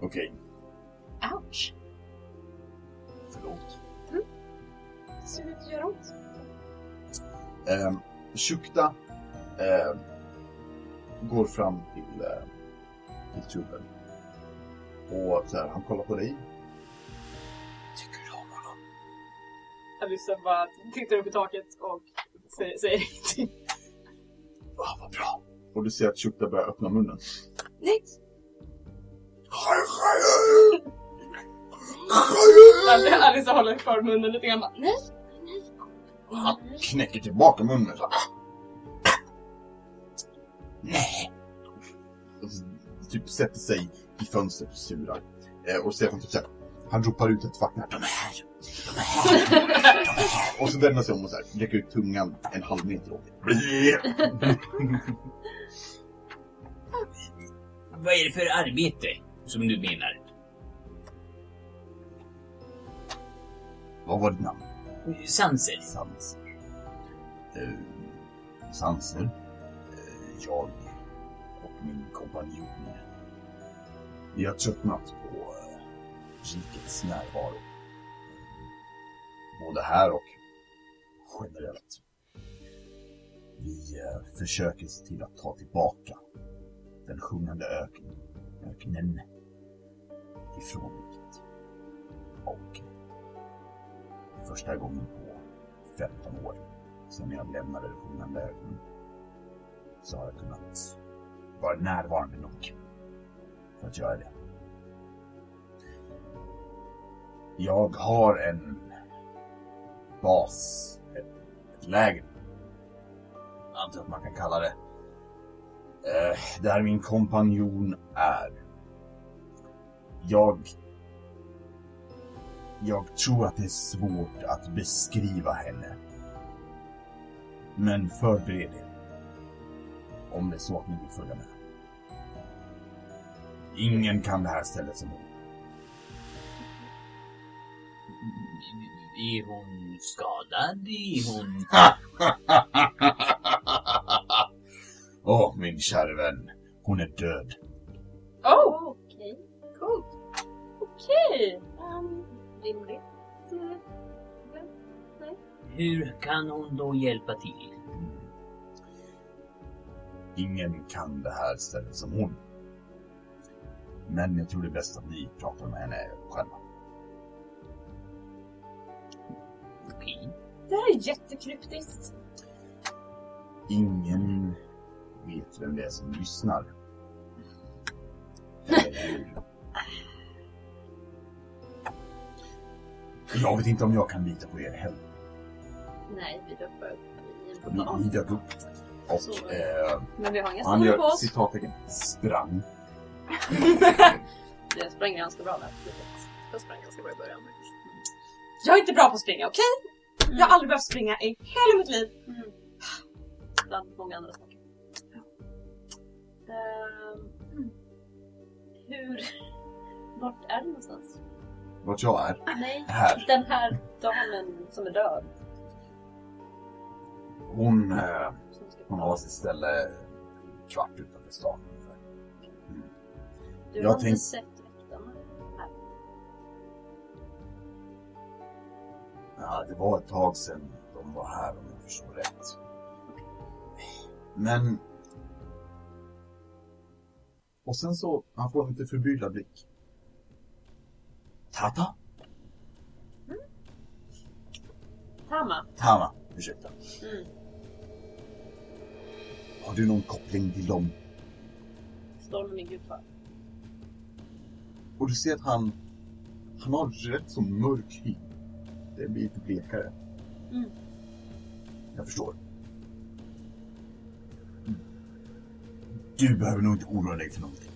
Okej, Ouch. förlåt. Det ser ut att göra ont. Eh, Shukta eh, går fram till, eh, till Trubbel. Och så här, han kollar på dig. Tycker du om honom? Alice bara tittar upp i taket och säger, säger ingenting. Ah, vad bra. Och du ser att Shukta börjar öppna munnen. Nej. Han Alice håller kvar munnen lite grann. bara, Nej. knäcker tillbaka munnen. Så. Nej. Och så typ sätter sig i fönstret och surar. Eh, och Stefan typ så här, han ropar ut ett vakna. De är här! De är här! De är här! Och så vänder han sig om och så här, räcker ut tungan en halv meter åt Vad är det för arbete som du menar? Vad var ditt namn? Sanser. Sanser. Eh, Sanser. Eh, jag och min kompanjon. Vi har tröttnat på eh, rikets närvaro. Både här och generellt. Vi eh, försöker se till att ta tillbaka den sjungande öknen, öknen ifrån riket. Och första gången på 15 år sedan jag lämnade den sjungande öknen så har jag kunnat vara närvarande nog för att göra det. Jag har en bas, ett, ett läger. Jag antar att man kan kalla det. Eh, där min kompanjon är. Jag... Jag tror att det är svårt att beskriva henne. Men förbered er. Om det är så att ni vill följa med. Ingen kan det här stället som hon. Är hon skadad? Är hon... *laughs* Åh, min kära vän. Hon är död. Okej. Um, rimligt. eh, Hur kan hon då hjälpa till? Ingen kan det här stället som hon. Men jag tror det är bäst att ni pratar med henne själva. Okej. Det här är jättekryptiskt. Ingen vet vem det är som lyssnar. *laughs* Eller hur? Jag vet inte om jag kan lita på er heller. Nej, vi dök upp i en ni dök upp och Så- eh, Men vi har inga han skor på gör oss. citattecken sprang. *laughs* Det sprang ganska bra där. Jag sprang ganska bra i början. Jag är inte bra på att springa, okej? Jag har aldrig behövt springa i hela mitt liv. Mm. Bland många andra saker. Ehm, mm. Hur... Vart är du någonstans? Vart jag är? Nej, Här. den här damen som är död. Hon, eh, hon har sitt ställe en kvart utanför stan. ungefär. Du jag har inte tänk- sett väktarna här. Ja, det var ett tag sedan de var här om jag förstår rätt. Men... Och sen så, han får en lite förbryllad blick. Tata? Tama. Tama, ursäkta. Mm. Har du någon koppling till dem? Storm min gudfar. Och du ser att han, han har rätt så mörk hy. Det blir lite blekare. Mm. Jag förstår. Mm. Du behöver nog inte oroa dig för någonting.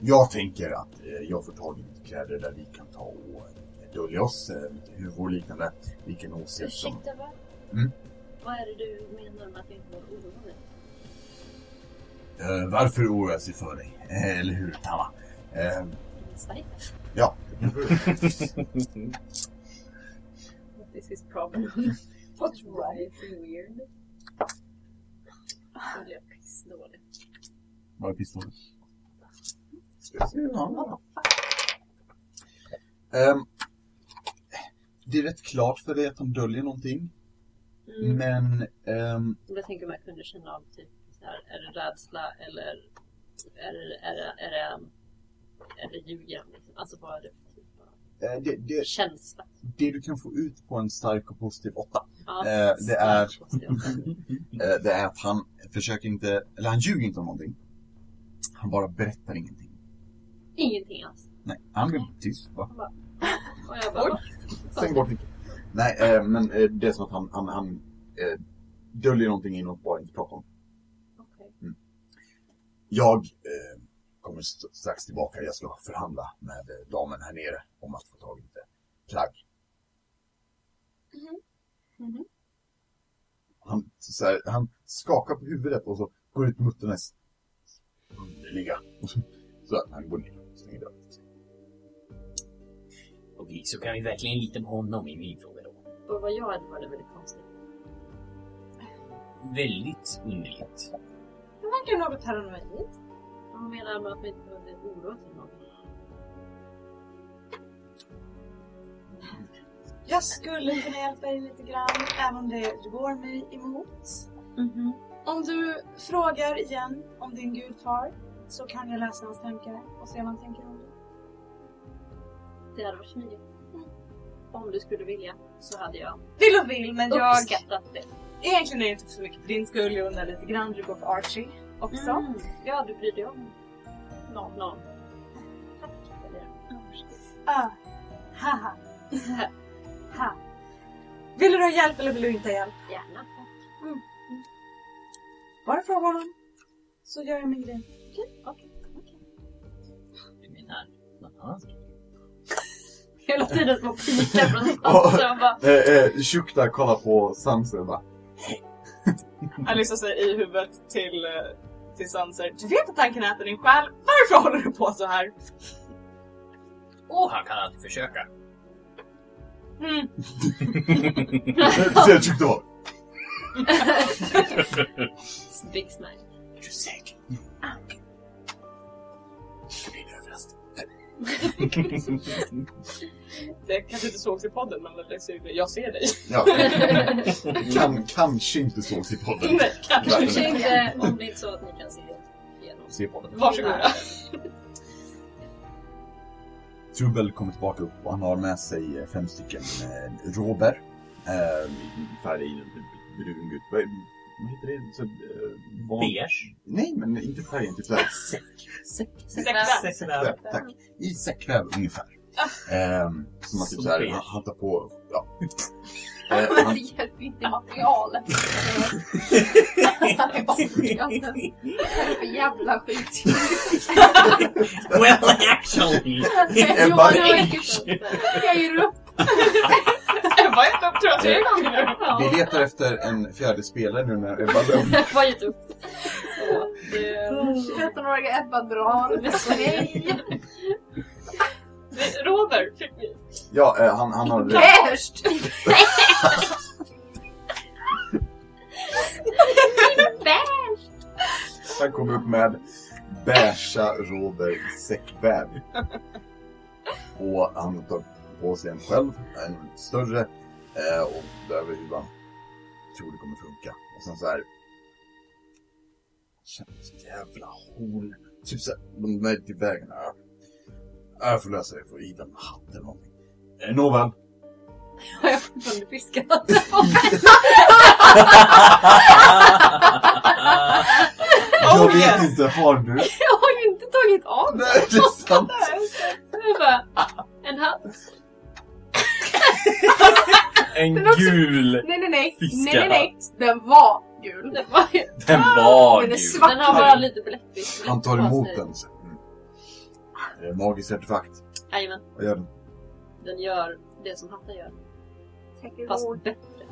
Jag tänker att eh, jag får tag i kläder där vi kan ta och dölja oss, eh, huvor och liknande. Vi nog se som... Ursäkta, vad? Mm. Vad är det du menar med att vi inte var oroliga? Eh, varför oroa sig för dig? Eh, eller hur, Tama? Starkt. ja. *laughs* This is problem. *laughs* What's right and weird? Jag blev pissdålig. Var är pistolen? Ska jag se? Ehm, det är rätt klart för dig att de döljer någonting. Mm. Men ehm, Jag tänker om jag kunde känna av typ så här, är det rädsla eller är det, är det, är det, är det ljugen? Liksom? Alltså vad är det för typ av eh, det, det, känsla? det du kan få ut på en stark och positiv åtta. Ja, Eh, det är- *laughs* Eh, det är att han försöker inte, eller han ljuger inte om någonting. Han bara berättar ingenting. Ingenting alls. Nej, han blir tyst va? Och jag bara, Stäng bort micken. Nej, eh, men eh, det är som att han, han, han eh, döljer någonting in och bara inte pratar om. okej. Jag eh, kommer st- strax tillbaka. Jag ska förhandla med eh, damen här nere om att få tag i lite plagg. Mhm. Han, så här, han skakar på huvudet och så går ut mutternes underliga. Och så, så att han går ner och stänger dörren. Okej, så kan vi verkligen lita på honom i min fråga då? Och vad jag hade var det väldigt konstigt. Väldigt underligt. Det verkar något paranoid. Vad menar med att vi inte behövde oroa för någon? Jag skulle kunna hjälpa dig lite grann, även om det går mig emot. Mhm. Om du frågar igen om din gudfar så kan jag läsa hans tankar och se vad han tänker om det. Det hade varit smidigt. Om du skulle vilja så hade jag Vill och vill, men jag... uppskattat det. Egentligen är det inte så mycket för din skull. Jag undrar lite grann. Du går för Archie också. Mm. Ja, du bryr dig om någon. någon. Tack för det. Ah. Haha. ha. Vill du ha hjälp eller vill du inte ha hjälp? Gärna. Bara fråga honom. Så gör jag min grej. Du menar någon annan? Hela tiden små pikar från *laughs* Sansa och bara... Shukta kollar på Sansa och bara *laughs* Alissa säger i huvudet till, eh, till Sanser. Du vet att han kan äta din själ. Varför håller du på så här? Åh, han kan alltid försöka. Mm. Säger Shukta bara Big smash. Är du säker? Det blir en överraskning. Det kanske inte sågs i podden men jag ser dig. Ja. *laughs* kan, kanske inte sågs i podden. Nej, kanske. Kanske inte om det är inte så att ni kan se igenom. Se podden. Varsågoda. Trubbel kommer tillbaka upp och han har med sig eh, fem stycken eh, råber. Eh, färg brungult. Vad vad heter det? Så, eh, van- Beige. Nej, men inte färgen. Typ såhär säck. Säckväv. Säckväv, tack. I säckväv ungefär. Eh, som man typ Så såhär hattar på. Ja. Men Eh, det han, hjälper inte materialet. Han är bortglömd. Vad är det för jävla skit? Well, actually. Ebba- Jag ger upp. Ebba har gett upp tror jag tre gånger nu. vi letar efter en fjärde spelare nu när Ebba Lund. Jag har gett upp. Så, det- 13-åriga Ebba drar. Nej! *laughs* Robert fick vi. Ja, eh, han, han har... Värst! *laughs* *laughs* Han kom upp med beiga råber säckväv. Och han tar på sig en själv, en större, eh, och över hur han tror det kommer funka. Och sen så här... Jävla horn. Typ såhär, de vägen. Ja. Jag får lösa det, får i den hatt eller någonting. Eh, Nåväl. *laughs* Har jag fortfarande fiskat? jag Oh, vet yes. inte, har du? *laughs* Jag har ju inte tagit av den. Nej, det är sant. Jag bara, en hatt. En *laughs* Den är också- gul. Nej, nej, nej. Fiskar. Nej, nej, nej. Den var gul. Den, var Den var Den är gul. svart. den har bara lite bläckfisk. Han tar emot den. Mm. Det är magiskt artefakt. Jajamän, Vad gör den? den gör det som hatten gör. Täcker Fast hårt. bättre.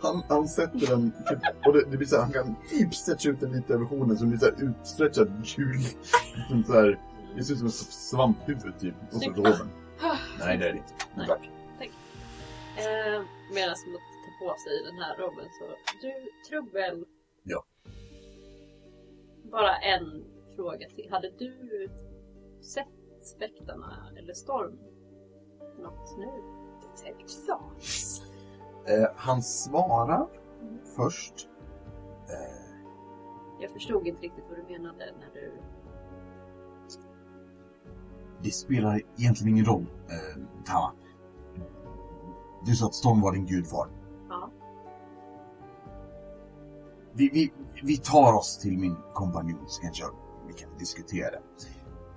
Han, han sätter den, typ, och det, det blir så här, han kan typ stretcha ut den lite över hornen som blir så här utstretchad gul. Som så här, det ser ut som ett svamphuvud typ. Och så roben. Nej det är det inte. Nej. Tack. Eh, Medan man tar på sig den här robben så... Du, Trubbel. Ja. Bara en fråga till. Hade du sett väktarna eller Storm något nu? Texas. Eh, han svarar först. Eh, Jag förstod inte riktigt vad du menade när du... det spelar egentligen ingen roll, eh, Tama. Du sa att Storm var din gudfar. Ja. Vi, vi, vi tar oss till min kompanjon så kanske jag, vi kan diskutera.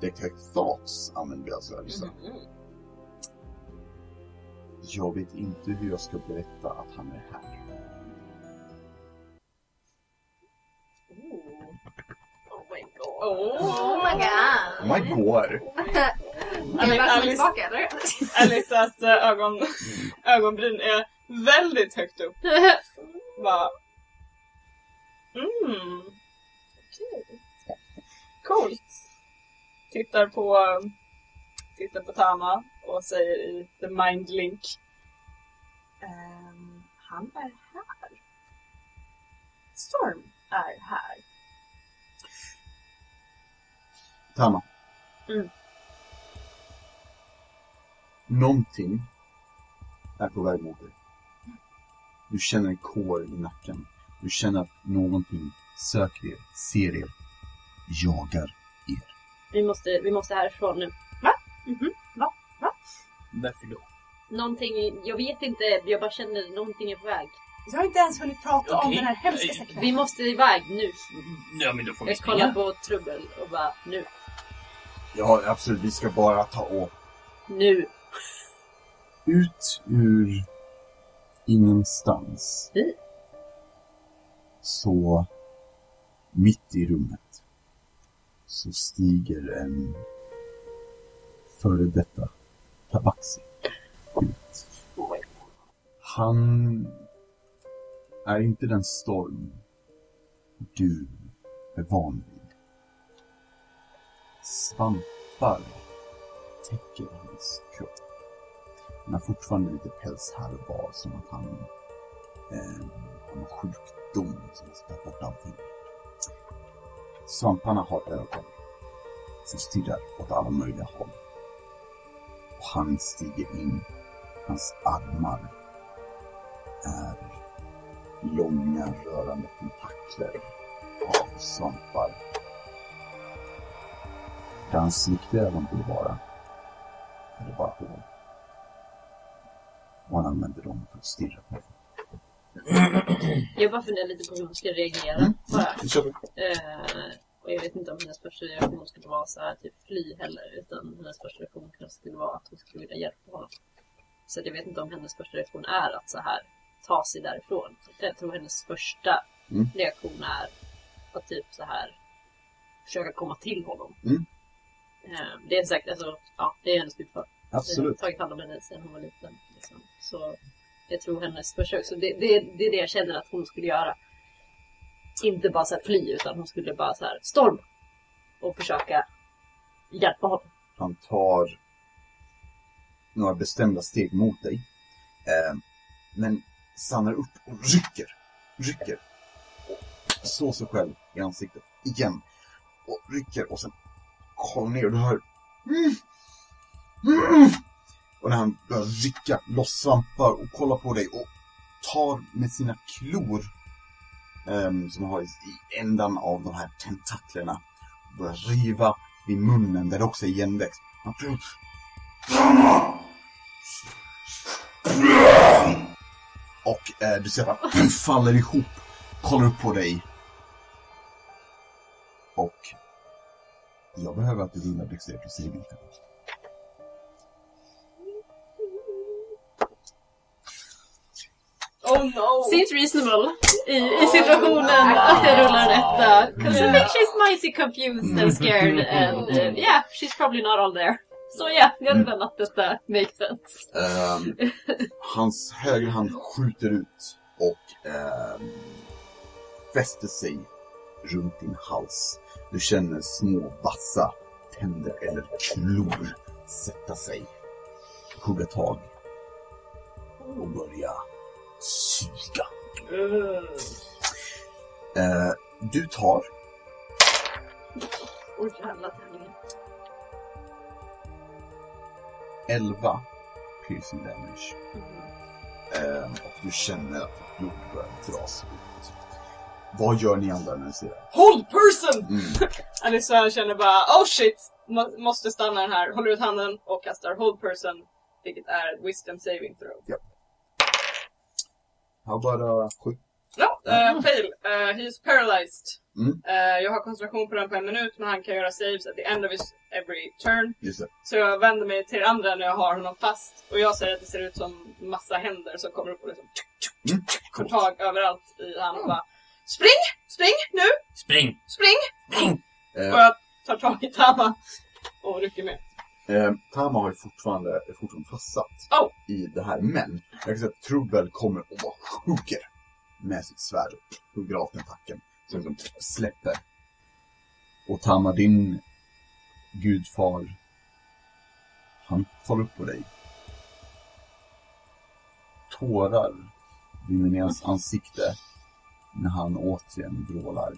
Detect Thoughts använder jag alltså. Alissa. Jag vet inte hur jag ska berätta att han är här. Oh my god. Oh. my god. Oh my god! *laughs* Välkommen Alice, tillbaka eller? *laughs* Alissas eh, ögon, *laughs* ögonbryn är väldigt högt upp. Bara... Mm. Okej. Coolt. Tittar på, tittar på Tama och säger i The Mind Link. Ehm, han är här. Storm är här. Tama. Mm. Någonting är på väg mot dig. Du känner en kår i nacken. Du känner att någonting söker er, ser er, jagar er. Vi måste, vi måste härifrån nu. Varför då? Någonting, jag vet inte, jag bara känner någonting är på väg. Jag har inte ens hunnit prata om Okej. den här hemska säcken. Vi måste iväg nu. Ja, men då får vi Jag kollar springa. på Trubbel och bara nu. Ja, absolut. Vi ska bara ta och Nu. ut ur ingenstans. Hit. Så Mitt i rummet så stiger en före detta tabaxi ut. Han är inte den storm du är van vid. Svampar täcker hans kropp. Han har fortfarande lite päls här och var som att han eh, har någon sjukdom som har spett bort allting. Svamparna har ögon som stirrar åt alla möjliga håll. Och han stiger in. Hans armar är långa rörande tentakler av svampar. Där hans riktiga ögon borde vara är det bara hål. Och han använder dem för att stirra på. Jag bara funderar lite på hur hon ska reagera. Mm. Bara. Eh, och jag vet inte om hennes första reaktion skulle vara så här, typ fly heller. Utan hennes första reaktion kanske skulle vara att hon skulle vilja hjälpa honom. Så jag vet inte om hennes första reaktion är att så här ta sig därifrån. Jag tror hennes första Mm. reaktion är att typ så här försöka komma till honom. Mm. Eh, det är säkert, alltså, ja, det är hennes budför. Jag har Absolut. tagit hand om henne sedan hon var liten. Liksom. Så jag tror hennes försök, så det, det, det är det jag känner att hon skulle göra. Inte bara så här fly, utan hon skulle bara så här storm. Och försöka hjälpa honom. Han tar några bestämda steg mot dig. Eh, men stannar upp och rycker. Rycker. Och slår sig själv i ansiktet. Igen. Och rycker och sen kollar ner och du hör... Mm, mm. Och när han börjar rycka loss svampar och kollar på dig och tar med sina klor um, som han har i, i ändan av de här tentaklerna och börjar riva vid munnen där det också är igenväxt. Han prövar... Och eh, du ser att han faller ihop, kollar upp på dig. Och jag behöver att du rullar dexterity saving throw. Oh no! Seems reasonable i, i situationen att jag rullar en etta. 'Cause I think she's mighty confused and scared and uh, yeah, she's probably not all there. Så ja, jag rullar att detta makes sense. Ehm, hans högra hand skjuter ut och ehm, fäster sig runt din hals. Du känner små vassa tänder eller klor sätta sig, hugga tag och börja suga. Eh, du tar Oj, jävla tärningen. 11 piercing damage. Ehm, och du känner att ditt blod börjar dras ut. Vad gör ni andra när ni ser det? Hold person! Mm. *laughs* Alissa känner bara oh shit, må- måste stanna den här. Håller ut handen och kastar hold person. Vilket är ett wisdom saving throw. Har bara sju. Ja, eh, fail. Uh, he's paralyzed. Mm. Eh, jag har koncentration på den på en minut men han kan göra saves at the end of his every turn. Så jag vänder mig till andra när jag har honom fast. Och jag säger att det ser ut som massa händer som kommer upp och liksom Mm. får tag överallt i han och bara Spring! Spring nu! Spring! Spring! Spring! Eh, Och jag tar tag i Tama och rycker med. Eh, Tama har ju fortfarande, fortfarande fastsatt Oh. i det här, men jag kan säga att Trubbel kommer och bara hugger med sitt svärd. Hugger av tentakeln. Så liksom släpper. Och Tama, din gudfar, han kollar upp på dig. Tårar rinner ner hans ansikte när han återigen vrålar.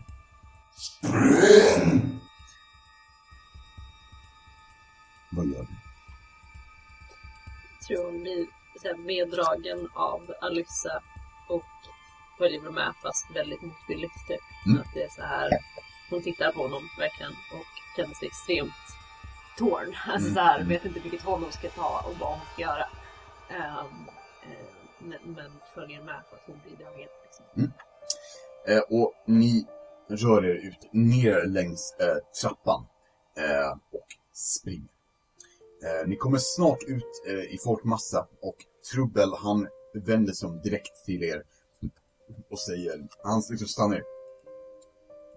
Vad gör du? Jag tror hon blir meddragen av Alyssa och följer med fast väldigt motvilligt typ. Mm. Att det är så här, hon tittar på honom verkligen och känner sig extremt torn. Alltså Mm. så här, Mm. vet inte vilket håll hon ska ta och vad hon ska göra. Eh, men, följer med för att hon blir dragen. Liksom. Eh, och ni rör er ut ner längs eh, trappan eh, och springer. Eh, ni kommer snart ut eh, i folkmassa och Trubbel han vänder sig om direkt till er och säger, han liksom stannar.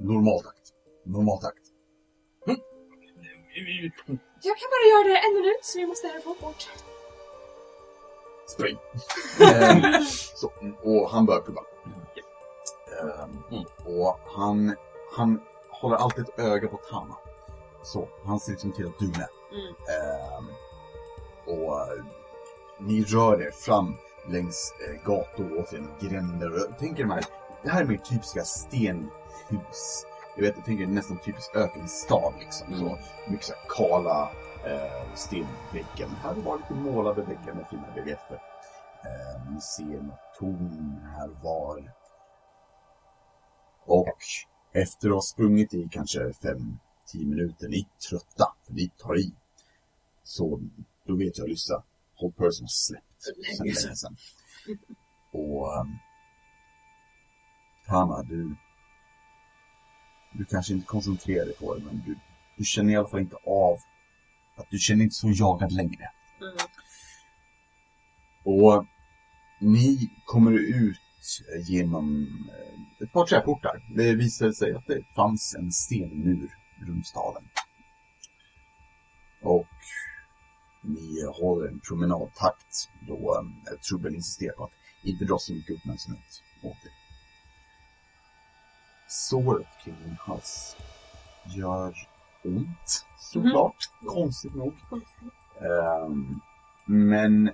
Normaltakt. Normaltakt. Jag kan bara göra det en minut så vi måste härifrån fort. Spring. *laughs* Ehm, så, och han börjar prova. Ehm, Mm. och han, han håller alltid ett öga på Tama. Så, han ser liksom till att du är med. Mm. Ehm, och eh, ni rör er fram längs eh, gator och sen gränder. Och jag tänker de här, det här är mer typiska stenhus. Jag vet, jag tänker nästan typisk ökenstad liksom. Så mycket så här kala eh, stenväggar. Men här var lite målade väggar med fina reliefer. Eh, ni ser något torn här var. Och efter att ha sprungit i kanske 5-10 minuter, ni är trötta, för ni tar i. Så då vet jag, Lyssa, Hold Person har släppt sen länge sedan. Och um, Tama, du du kanske inte koncentrerar dig på det, men du, du känner i alla fall inte av att du känner inte så jagad längre. Mm. Och ni kommer ut genom eh, ett par träportar. Det visade sig att det fanns en stenmur runt staden. Och håller en promenadtakt då eh, Trubbel insisterar på att inte dra så mycket uppmärksamhet åt er. Såret kring din hals gör ont, såklart. Konstigt nog. Ehm, men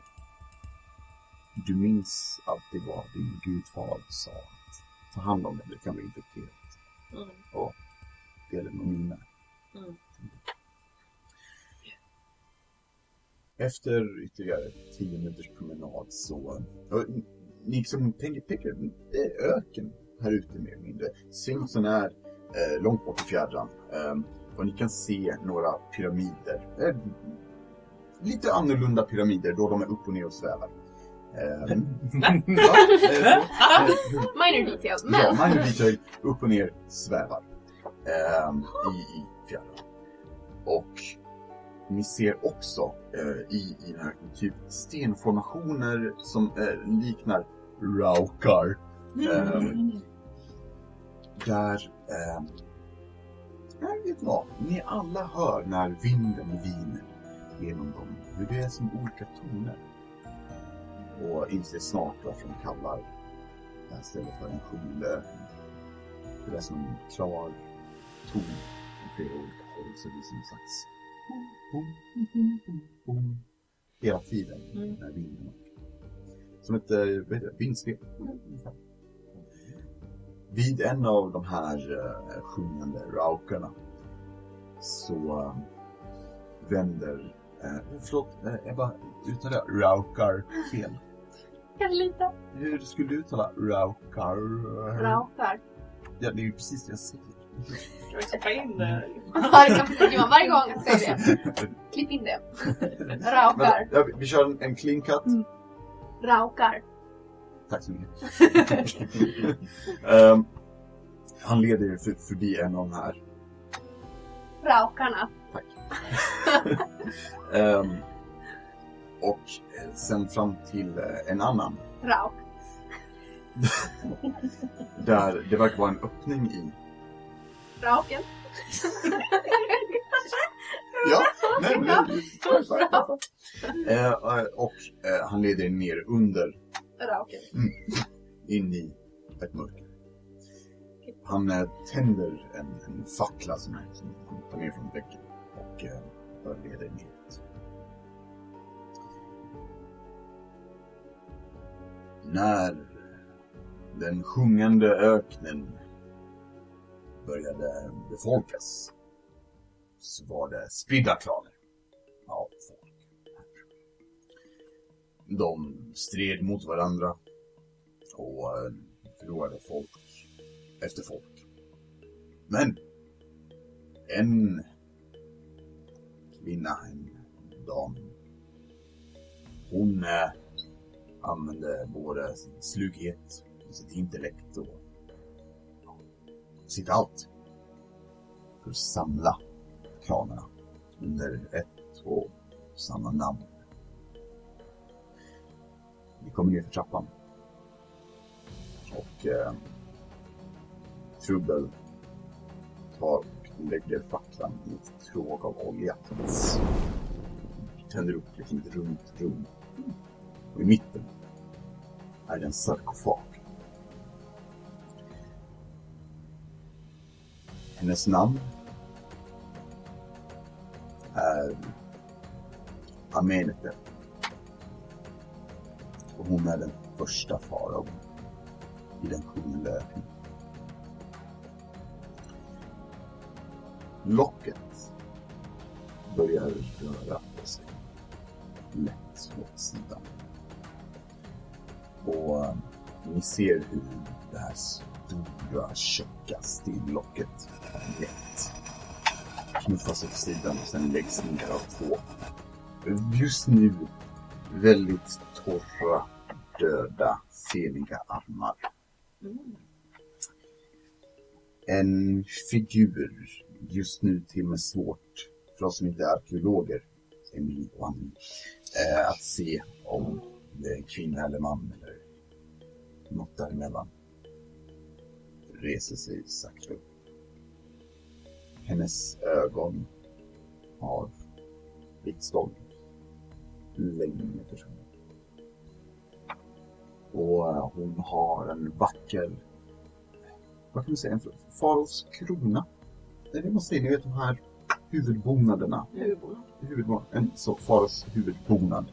du minns alltid vad din gudfar sa att ta hand om det, det kan bli infekterat. Mm. Och det är nog minne. Mm. Efter ytterligare tio minuters promenad så... och Ni liksom tänker, tänker, det är öken här ute mer eller mindre. Sphinxen är eh, långt bort i fjärran. Ehm, och ni kan se några pyramider. Eh, lite annorlunda pyramider då de är upp och ner och svävar. Ehm, ja, eh, eh, Minor detail, Ja, men... Minor Detail upp och ner svävar ehm, i, i fjärran. Och ni ser också eh, i, i den här typ stenformationer som eh, liknar raukar. Eh, där, eh, jag vet vad, ni alla hör när vinden viner genom dem, hur det är som olika toner. Och inser snart varför de kallar det här stället för en sjunde. Det är som en klar ton från flera olika håll, så det är som en slags boom, boom, boom, boom, hela tiden Mm. när vinden. Som ett eh, vindspel. Vid en av de här uh, sjungande raukarna så eh, vänder, uh, förlåt, uh, jag bara uttalar raukar fel. Kanske lite. Hur skulle du uttala raukar? Raukar. Ja, det är ju precis det jag säger. Ska vi klippa in det? Ja, det kan precis Johan. Varje gång jag säger det. Klipp in det. Raukar. Men, ja, vi- kör en, en clean cut. Mm. Raukar. Tack så mycket. *laughs* Ehm, han leder er för, förbi en av de här. Raukarna. *laughs* Ehm, och eh, sen fram till eh, en annan. Rauk. *laughs* Där det verkar vara en öppning i. Rauken. *laughs* Ja, nej, men Eh, eh, Och eh, han leder er ner under Rauken. in i ett mörker. Han eh, tänder en, en fackla som, som han tar ner från väggen och eh, leda er neråt. När den sjungande öknen började befolkas så var det spridda klaner av folk. De stred mot varandra och eh, förlorade folk efter folk. Men en kvinna, en dam, hon eh, använde både sin slughet, sitt intellekt och sitt allt för att samla klanerna under ett och samma namn. Vi kommer ner för trappan. Och eh, Trubbel tar och lägger facklan i ett tråg av olja. Tänder upp liksom ett runt rum. Och i mitten är det en sarkofag. Hennes namn är Amenete. Och hon är den första faraon i den sjunde öknen. Locket börjar röra på sig lätt åt sidan. Och eh, ni ser hur det här stora tjocka stenlocket lätt knuffas åt sidan och sen läggs ner av två just nu väldigt torra, döda, seniga armar. En figur, just nu till och med svårt för oss som inte är arkeologer, Emil och Annie, eh, att se om det är en kvinna eller man eller något däremellan. Reser sig sakta upp. Hennes ögon har blivit stånd länge försvunnit. Och eh, hon har en vacker, vad kan man säga, en faraos krona. Är det man säger, ni vet de här huvudbonaderna. Huvudbonad. Huvudbonad, en så faraos huvudbonad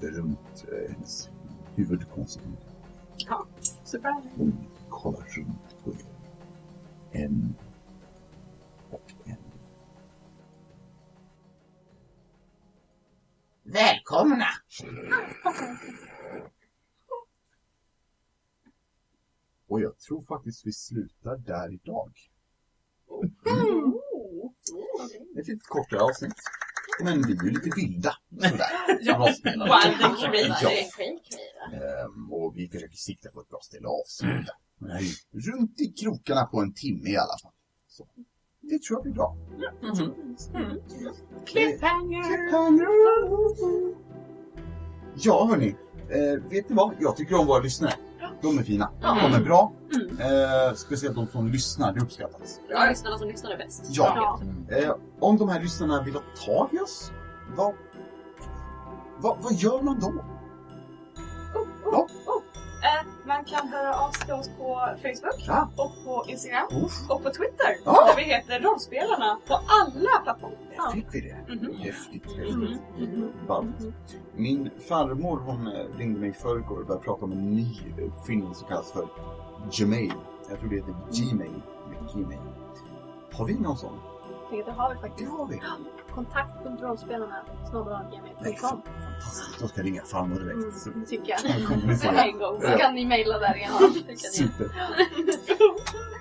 runt eh, hennes huvudkonstruktion. Surprise! Hon kollar runt på er. En Välkomna! Och jag tror faktiskt vi slutar där idag. Ett lite kortare avsnitt. Men vi är ju lite vilda. Sådär. Wild and crazy. Ja. Ehm, och vi försöker sikta på ett bra ställe att avsluta. Ju runt i krokarna på en timme i alla fall. Så. Det tror jag blir bra. Cliffhanger! Ja, hörni. Eh, vet ni vad? Jag tycker om våra lyssnare. De är fina. De är bra. Eh, speciellt de som lyssnar. Det uppskattas. Det var lyssnarna som lyssnade bäst. Ja. Eh, om de här lyssnarna vill ha tag i oss, vad, vad, vad gör man då? Ja. Man kan höra av sig till oss på Facebook Ja. och på Instagram Uff, och på Twitter. Ja. Där vi heter Rollspelarna på alla plattformar. där fick vi det. Mhm. Häftigt, häftigt. Ballt. Min farmor hon eh, ringde mig i förrgår och började prata om en ny uppfinning som kallas för Gmail. Jag tror det heter Gmail. eller Gmail. Har vi någon sån? Det har vi Det faktiskt. har vi. Snabel-a-gmail.com Fantastiskt. Då ska jag ringa farmor direkt. Så- mm, det tycker jag. så en gång. Så kan ni mejla där igen. Super.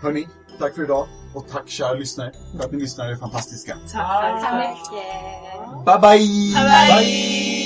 Hörni, tack för idag. Och tack kära lyssnare för att ni lyssnar. Det är fantastiska. Tack. Så mycket. Bye bye! Bye bye!